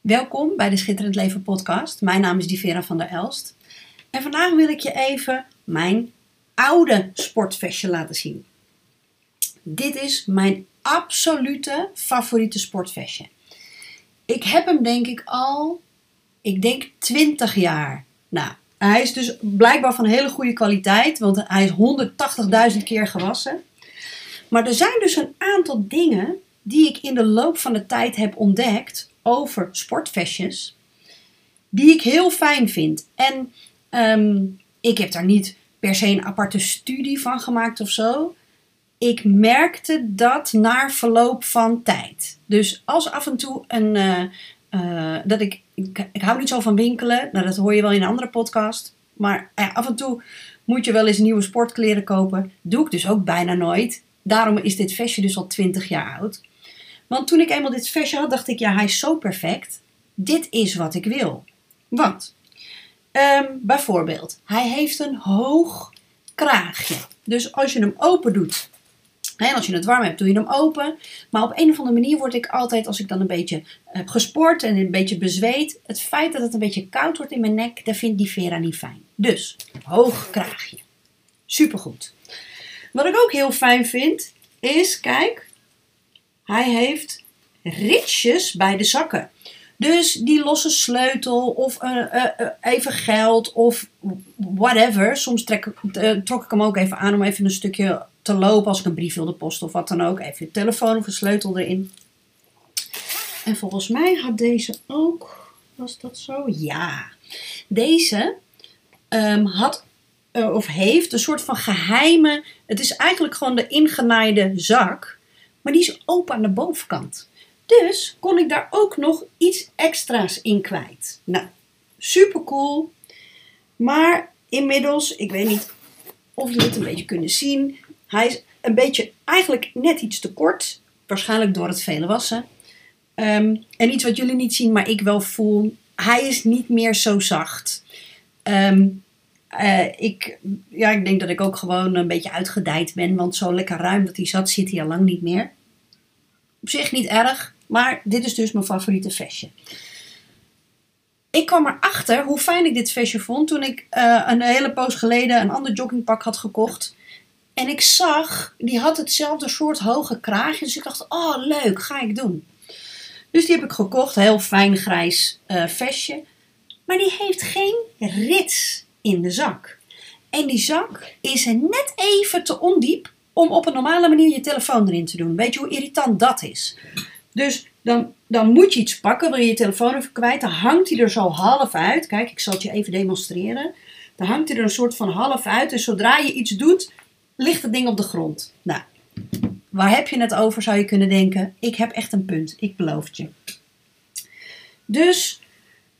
Welkom bij de Schitterend Leven podcast. Mijn naam is Divera van der Elst. En vandaag wil ik je even mijn oude sportvestje laten zien. Dit is mijn absolute favoriete sportvestje. Ik heb hem denk ik al, ik denk 20 jaar. Nou, hij is dus blijkbaar van hele goede kwaliteit, want hij is 180.000 keer gewassen. Maar er zijn dus een aantal dingen die ik in de loop van de tijd heb ontdekt over sportvestjes, die ik heel fijn vind. En ehm, ik heb daar niet per se een aparte studie van gemaakt of zo. Ik merkte dat na verloop van tijd. Dus als af en toe een. Uh, uh, dat ik, ik, hou niet zo van winkelen. Nou, dat hoor je wel in een andere podcast. Maar uh, af en toe moet je wel eens nieuwe sportkleren kopen. Doe ik dus ook bijna nooit. Daarom is dit vestje dus al 20 jaar oud. Want toen ik eenmaal dit vestje had, dacht ik, ja, hij is zo perfect. Dit is wat ik wil. Want, um, bijvoorbeeld, hij heeft een hoog kraagje. Dus als je hem open doet, en als je het warm hebt, doe je hem open. Maar op een of andere manier word ik altijd, als ik dan een beetje heb gesport en een beetje bezweet, het feit dat het een beetje koud wordt in mijn nek, dat vindt die Vera niet fijn. Dus, hoog kraagje. Supergoed. Wat ik ook heel fijn vind, is, kijk, hij heeft ritjes bij de zakken. Dus die losse sleutel of uh, uh, even geld of whatever. Soms trek, trok ik hem ook even aan om even een stukje te lopen als ik een brief wilde posten of wat dan ook. Even je telefoon of een sleutel erin. En volgens mij had deze ook, was dat zo? Ja. Deze um, had of heeft een soort van geheime, het is eigenlijk gewoon de ingenaaide zak maar die is open aan de bovenkant. Dus kon ik daar ook nog iets extra's in kwijt. Nou, super cool. Maar inmiddels, ik weet niet of jullie het een beetje kunnen zien. Hij is een beetje eigenlijk net iets te kort. Waarschijnlijk door het vele wassen. Um, en iets wat jullie niet zien, maar ik wel voel. Hij is niet meer zo zacht. Um, uh, ik, ja, ik denk dat ik ook gewoon een beetje uitgedijd ben. Want zo lekker ruim dat hij zat, zit hij al lang niet meer. Op zich niet erg, maar dit is dus mijn favoriete vestje. Ik kwam erachter hoe fijn ik dit vestje vond toen ik uh, een hele poos geleden een ander joggingpak had gekocht. En ik zag, die had hetzelfde soort hoge kraagje. Dus ik dacht, oh leuk, ga ik doen. Dus die heb ik gekocht, heel fijn grijs uh, vestje. Maar die heeft geen rits in de zak. En die zak is net even te ondiep om op een normale manier je telefoon erin te doen. Weet je hoe irritant dat is? Dus dan, dan moet je iets pakken, wil je je telefoon even kwijt, dan hangt hij er zo half uit. Kijk, ik zal het je even demonstreren. Dan hangt hij er een soort van half uit. Dus zodra je iets doet, ligt het ding op de grond. Nou, waar heb je het over, zou je kunnen denken. Ik heb echt een punt, ik beloof het je. Dus,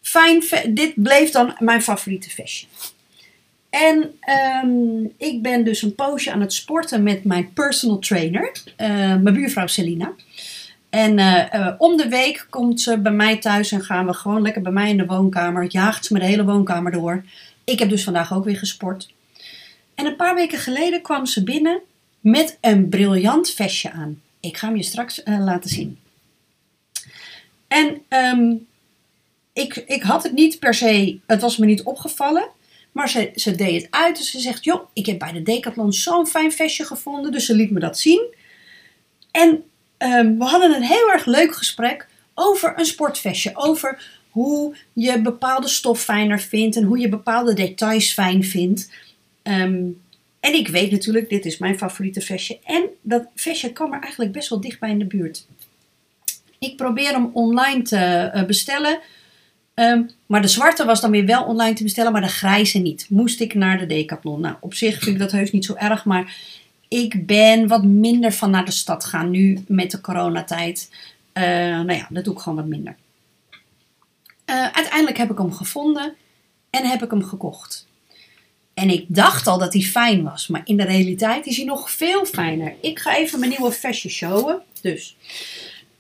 fijn, dit bleef dan mijn favoriete vestje. En um, ik ben dus een poosje aan het sporten met mijn personal trainer, uh, mijn buurvrouw Selina. En uh, uh, om de week komt ze bij mij thuis en gaan we gewoon lekker bij mij in de woonkamer. Jaagt ze me de hele woonkamer door. Ik heb dus vandaag ook weer gesport. En een paar weken geleden kwam ze binnen met een briljant vestje aan. Ik ga hem je straks laten zien. En um, ik, ik had het niet per se, het was me niet opgevallen. Maar ze, ze deed het uit. Dus ze zegt: Joh, ik heb bij de Decathlon zo'n fijn vestje gevonden. Dus ze liet me dat zien. En um, we hadden een heel erg leuk gesprek over een sportvestje. Over hoe je bepaalde stof fijner vindt. En hoe je bepaalde details fijn vindt. Um, en ik weet natuurlijk, dit is mijn favoriete vestje. En dat vestje kwam er eigenlijk best wel dichtbij in de buurt. Ik probeer hem online te uh, bestellen. Um, maar de zwarte was dan weer wel online te bestellen, maar de grijze niet. Moest ik naar de Decathlon. Nou, op zich vind ik dat heus niet zo erg, maar ik ben wat minder van naar de stad gaan nu met de coronatijd. Uh, nou ja, dat doe ik gewoon wat minder. Uh, uiteindelijk heb ik hem gevonden en heb ik hem gekocht. En ik dacht al dat hij fijn was, maar in de realiteit is hij nog veel fijner. Ik ga even mijn nieuwe vestje showen. Dus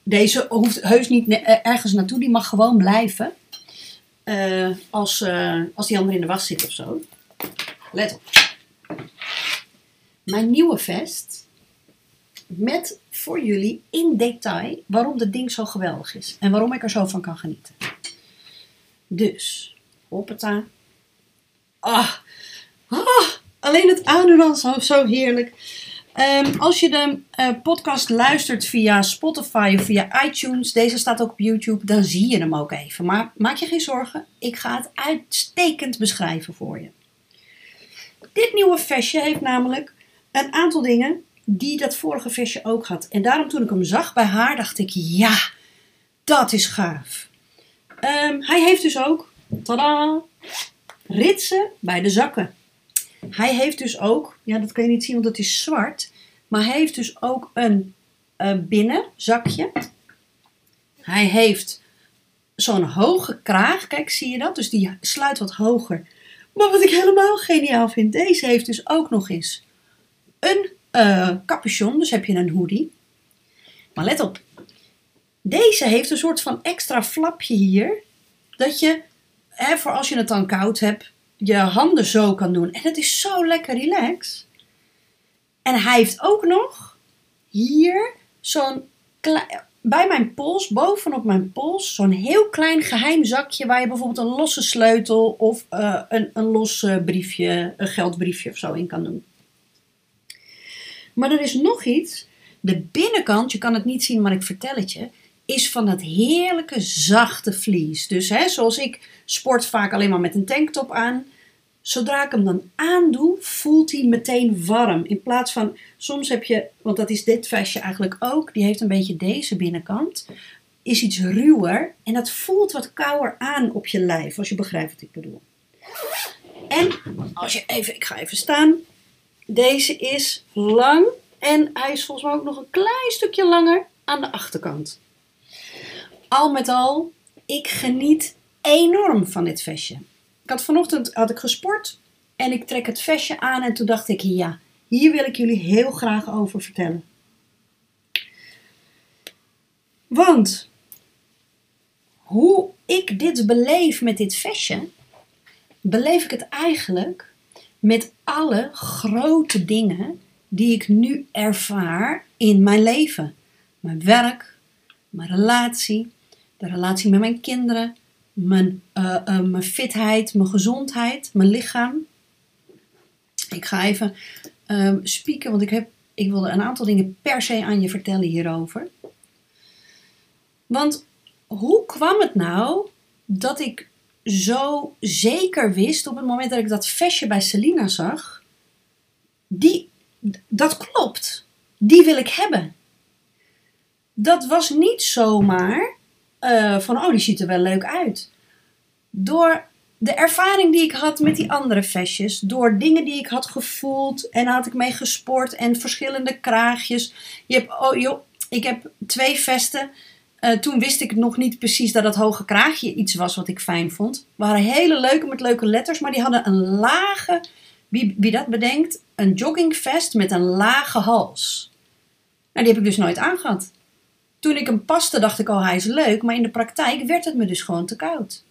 deze hoeft heus niet ergens naartoe, die mag gewoon blijven. Uh, als, uh, als die ander in de was zit of zo. Let op. Mijn nieuwe vest. Met voor jullie in detail waarom dit ding zo geweldig is. En waarom ik er zo van kan genieten. Dus, hoppata. Ah, ah, alleen het aandoen zo heerlijk. Ehm, als je de eh, podcast luistert via Spotify of via iTunes, deze staat ook op YouTube, dan zie je hem ook even. Maar maak je geen zorgen, ik ga het uitstekend beschrijven voor je. Dit nieuwe vestje heeft namelijk een aantal dingen die dat vorige vestje ook had. En daarom toen ik hem zag bij haar, dacht ik, ja, dat is gaaf. Ehm, hij heeft dus ook, tada, ritsen bij de zakken. Hij heeft dus ook, ja dat kan je niet zien want het is zwart, maar hij heeft dus ook een uh, binnenzakje. Hij heeft zo'n hoge kraag, kijk zie je dat? Dus die sluit wat hoger. Maar wat ik helemaal geniaal vind, deze heeft dus ook nog eens een uh, capuchon, dus heb je een hoodie. Maar let op, deze heeft een soort van extra flapje hier, dat je, hè, voor als je het dan koud hebt, je handen zo kan doen. En het is zo lekker relax. En hij heeft ook nog hier zo'n bij mijn pols, bovenop mijn pols, zo'n heel klein geheim zakje waar je bijvoorbeeld een losse sleutel of uh, een, een los briefje, een geldbriefje of zo in kan doen. Maar er is nog iets. De binnenkant, je kan het niet zien, maar ik vertel het je, is van dat heerlijke zachte vlies. Dus hè, zoals ik sport vaak alleen maar met een tanktop aan. Zodra ik hem dan aandoe, voelt hij meteen warm. In plaats van, soms heb je, want dat is dit vestje eigenlijk ook, die heeft een beetje deze binnenkant, is iets ruwer en dat voelt wat kouder aan op je lijf, als je begrijpt wat ik bedoel. En als je even, ik ga even staan, deze is lang en hij is volgens mij ook nog een klein stukje langer aan de achterkant. Al met al, ik geniet enorm van dit vestje. Ik had vanochtend had ik gesport en ik trek het vestje aan en toen dacht ik, ja, hier wil ik jullie heel graag over vertellen. Want hoe ik dit beleef met dit vestje, beleef ik het eigenlijk met alle grote dingen die ik nu ervaar in mijn leven. Mijn werk, mijn relatie, de relatie met mijn kinderen, mijn, uh, mijn fitheid, mijn gezondheid, mijn lichaam. Ik ga even uh, spieken, want ik, heb, ik wilde een aantal dingen per se aan je vertellen hierover. Want hoe kwam het nou dat ik zo zeker wist op het moment dat ik dat vestje bij Selina zag? Die, dat klopt. Die wil ik hebben. Dat was niet zomaar uh, van, oh, die ziet er wel leuk uit. Door de ervaring die ik had met die andere vestjes, door dingen die ik had gevoeld en had ik mee gesport en verschillende kraagjes. Je hebt, oh joh, ik heb twee vesten. Uh, toen wist ik nog niet precies dat dat hoge kraagje iets was wat ik fijn vond. waren hele leuke met leuke letters, maar die hadden een lage, wie, wie dat bedenkt, een joggingvest met een lage hals. Nou, die heb ik dus nooit aangehad. Toen ik hem paste, dacht ik, oh, hij is leuk. Maar in de praktijk werd het me dus gewoon te koud.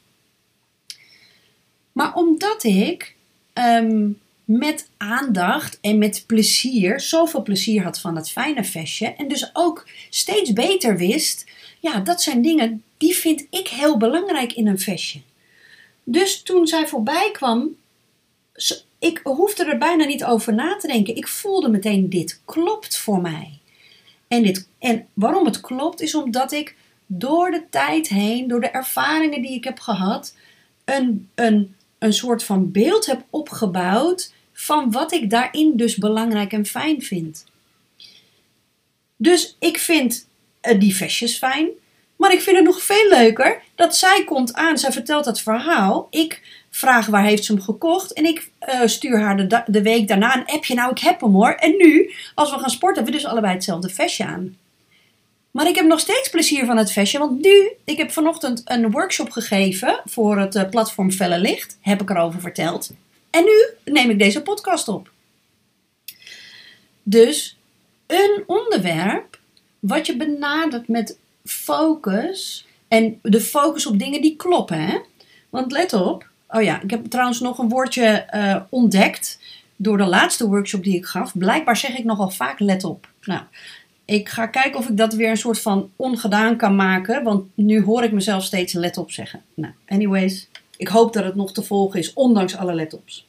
Maar omdat ik um, met aandacht en met plezier, zoveel plezier had van dat fijne vestje. En dus ook steeds beter wist, ja, dat zijn dingen die vind ik heel belangrijk in een vestje. Dus toen zij voorbij kwam, ik hoefde er bijna niet over na te denken. Ik voelde meteen, dit klopt voor mij. En, dit, en waarom het klopt, is omdat ik door de tijd heen, door de ervaringen die ik heb gehad, een, een, een soort van beeld heb opgebouwd van wat ik daarin dus belangrijk en fijn vind. Dus ik vind uh, die vestjes fijn. Maar ik vind het nog veel leuker dat zij komt aan, zij vertelt het verhaal. Ik vraag waar heeft ze hem gekocht en ik uh, stuur haar de, week daarna een appje. Nou, ik heb hem hoor. En nu, als we gaan sporten, hebben we dus allebei hetzelfde vestje aan. Maar ik heb nog steeds plezier van het vestje, want nu, ik heb vanochtend een workshop gegeven voor het uh, platform Felle Licht, heb ik erover verteld. En nu neem ik deze podcast op. Dus een onderwerp wat je benadert met focus. En de focus op dingen die kloppen. Hè? Want let op. Oh ja, ik heb trouwens nog een woordje uh, ontdekt. Door de laatste workshop die ik gaf. Blijkbaar zeg ik nogal vaak let op. Nou, Ik ga kijken of ik dat weer een soort van ongedaan kan maken. Want nu hoor ik mezelf steeds let op zeggen. Nou, anyways. Ik hoop dat het nog te volgen is, ondanks alle let-ops.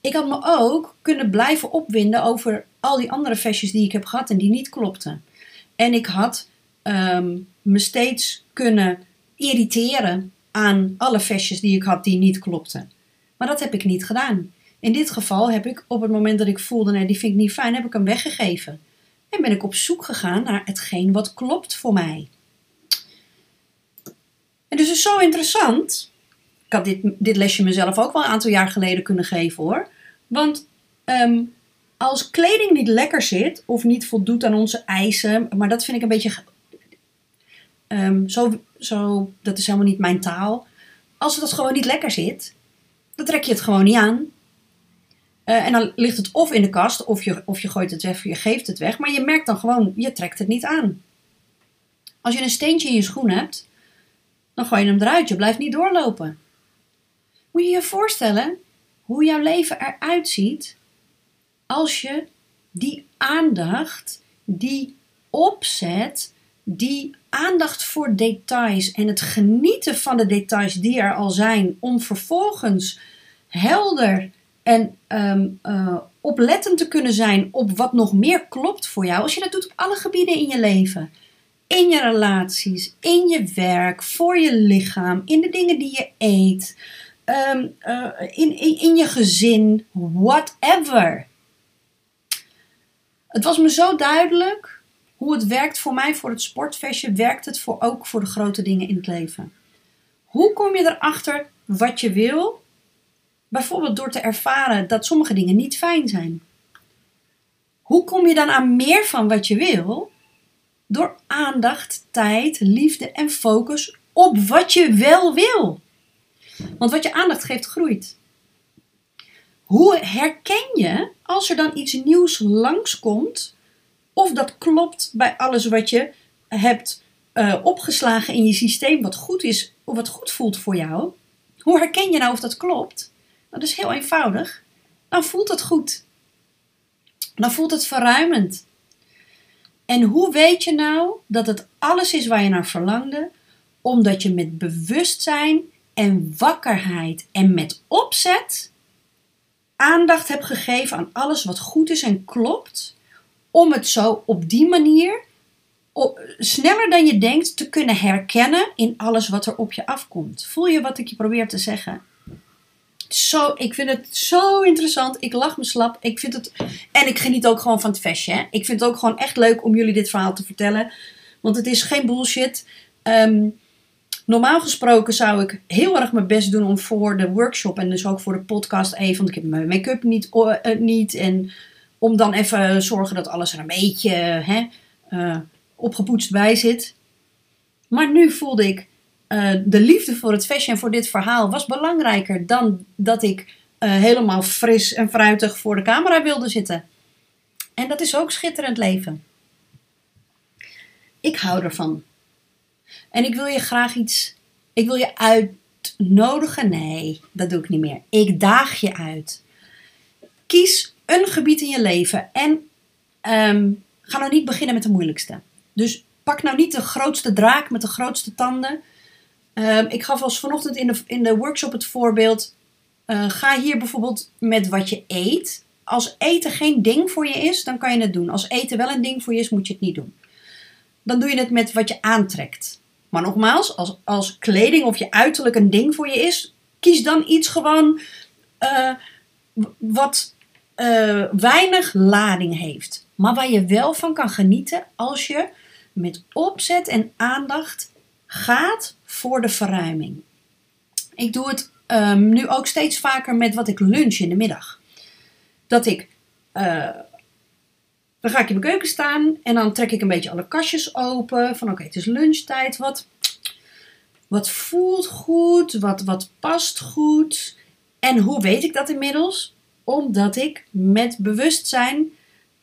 Ik had me ook kunnen blijven opwinden over al die andere versjes die ik heb gehad en die niet klopten. En ik had ehm, me steeds kunnen irriteren aan alle versjes die ik had die niet klopten. Maar dat heb ik niet gedaan. In dit geval heb ik op het moment dat ik voelde, nee, die vind ik niet fijn, heb ik hem weggegeven. En ben ik op zoek gegaan naar hetgeen wat klopt voor mij. En dus het is zo interessant. Ik had dit, dit lesje mezelf ook wel een aantal jaar geleden kunnen geven hoor. Want ehm, als kleding niet lekker zit of niet voldoet aan onze eisen, maar dat vind ik een beetje. Um, zo, zo, dat is helemaal niet mijn taal. Als het gewoon niet lekker zit, dan trek je het gewoon niet aan. Uh, en dan ligt het of in de kast, of je, of je gooit het weg, of je geeft het weg. Maar je merkt dan gewoon, je trekt het niet aan. Als je een steentje in je schoen hebt, dan gooi je hem eruit. Je blijft niet doorlopen. Moet je je voorstellen hoe jouw leven eruit ziet als je die aandacht, die opzet, die aandacht voor details en het genieten van de details die er al zijn, om vervolgens helder en um, oplettend te kunnen zijn op wat nog meer klopt voor jou. Als je dat doet op alle gebieden in je leven in je relaties, in je werk, voor je lichaam, in de dingen die je eet, uh, in, in, in je gezin, whatever. Het was me zo duidelijk hoe het werkt voor mij voor het sportfestje, werkt het voor, ook voor de grote dingen in het leven. Hoe kom je erachter wat je wil? Bijvoorbeeld door te ervaren dat sommige dingen niet fijn zijn. Hoe kom je dan aan meer van wat je wil? door aandacht, tijd, liefde en focus op wat je wel wil. Want wat je aandacht geeft, groeit. Hoe herken je als er dan iets nieuws langskomt, of dat klopt bij alles wat je hebt uh, opgeslagen in je systeem, wat goed is, of wat goed voelt voor jou? Hoe herken je nou of dat klopt? Dat is heel eenvoudig. Dan voelt het goed. Dan voelt het verruimend. En hoe weet je nou dat het alles is waar je naar verlangde? Omdat je met bewustzijn en wakkerheid en met opzet aandacht hebt gegeven aan alles wat goed is en klopt, om het zo op die manier sneller dan je denkt te kunnen herkennen in alles wat er op je afkomt. Voel je wat ik je probeer te zeggen? zo, ik vind het zo interessant. Ik lach me slap. Ik vind het, en ik geniet ook gewoon van het vestje. Hè? Ik vind het ook gewoon echt leuk om jullie dit verhaal te vertellen. Want het is geen bullshit. Ehm, normaal gesproken zou ik heel erg mijn best doen om voor de workshop en dus ook voor de podcast even, want ik heb mijn make-up niet, uh, niet. En om dan even zorgen dat alles er een beetje hè, uh, opgepoetst bij zit. Maar nu voelde ik, uh, de liefde voor het fashion voor dit verhaal was belangrijker dan dat ik uh, helemaal fris en fruitig voor de camera wilde zitten. En dat is ook schitterend leven. Ik hou ervan. En ik wil je graag iets. Ik wil je uitnodigen. Nee, dat doe ik niet meer. Ik daag je uit. Kies een gebied in je leven en um, ga nou niet beginnen met de moeilijkste. Dus pak nou niet de grootste draak met de grootste tanden. Um, ik gaf als vanochtend in de, in de workshop het voorbeeld. Uh, ga hier bijvoorbeeld met wat je eet. Als eten geen ding voor je is, dan kan je het doen. Als eten wel een ding voor je is, moet je het niet doen. Dan doe je het met wat je aantrekt. Maar nogmaals, als, als kleding of je uiterlijk een ding voor je is, kies dan iets gewoon uh, wat uh, weinig lading heeft. Maar waar je wel van kan genieten als je met opzet en aandacht gaat voor de verruiming. Ik doe het um, nu ook steeds vaker met wat ik lunch in de middag. Dat ik, uh, dan ga ik in mijn keuken staan en dan trek ik een beetje alle kastjes open. Van oké, het is lunchtijd. Wat, wat voelt goed? Wat, wat past goed? En hoe weet ik dat inmiddels? Omdat ik met bewustzijn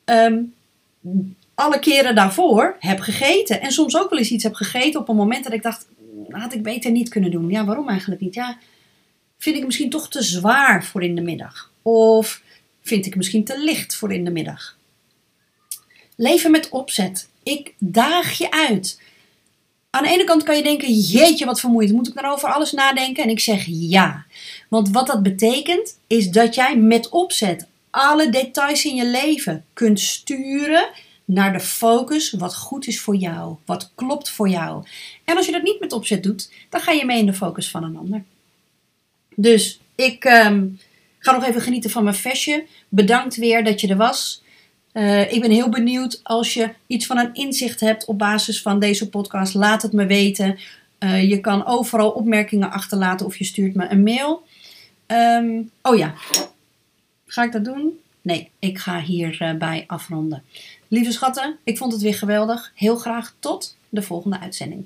um, alle keren daarvoor heb gegeten. En soms ook wel eens iets heb gegeten op een moment dat ik dacht, had ik beter niet kunnen doen. Ja, waarom eigenlijk niet? Ja, vind ik misschien toch te zwaar voor in de middag. Of vind ik misschien te licht voor in de middag. Leven met opzet. Ik daag je uit. Aan de ene kant kan je denken: jeetje, wat vermoeiend. Moet ik dan over alles nadenken? En ik zeg ja. Want wat dat betekent, is dat jij met opzet alle details in je leven kunt sturen naar de focus wat goed is voor jou, wat klopt voor jou. En als je dat niet met opzet doet, dan ga je mee in de focus van een ander. Dus ik ehm, ga nog even genieten van mijn vestje. Bedankt weer dat je er was. Uh, ik ben heel benieuwd als je iets van een inzicht hebt op basis van deze podcast. Laat het me weten. Uh, je kan overal opmerkingen achterlaten of je stuurt me een mail. Um, oh ja, ga ik dat doen? Nee, ik ga hierbij uh, afronden. Lieve schatten, ik vond het weer geweldig. Heel graag tot de volgende uitzending.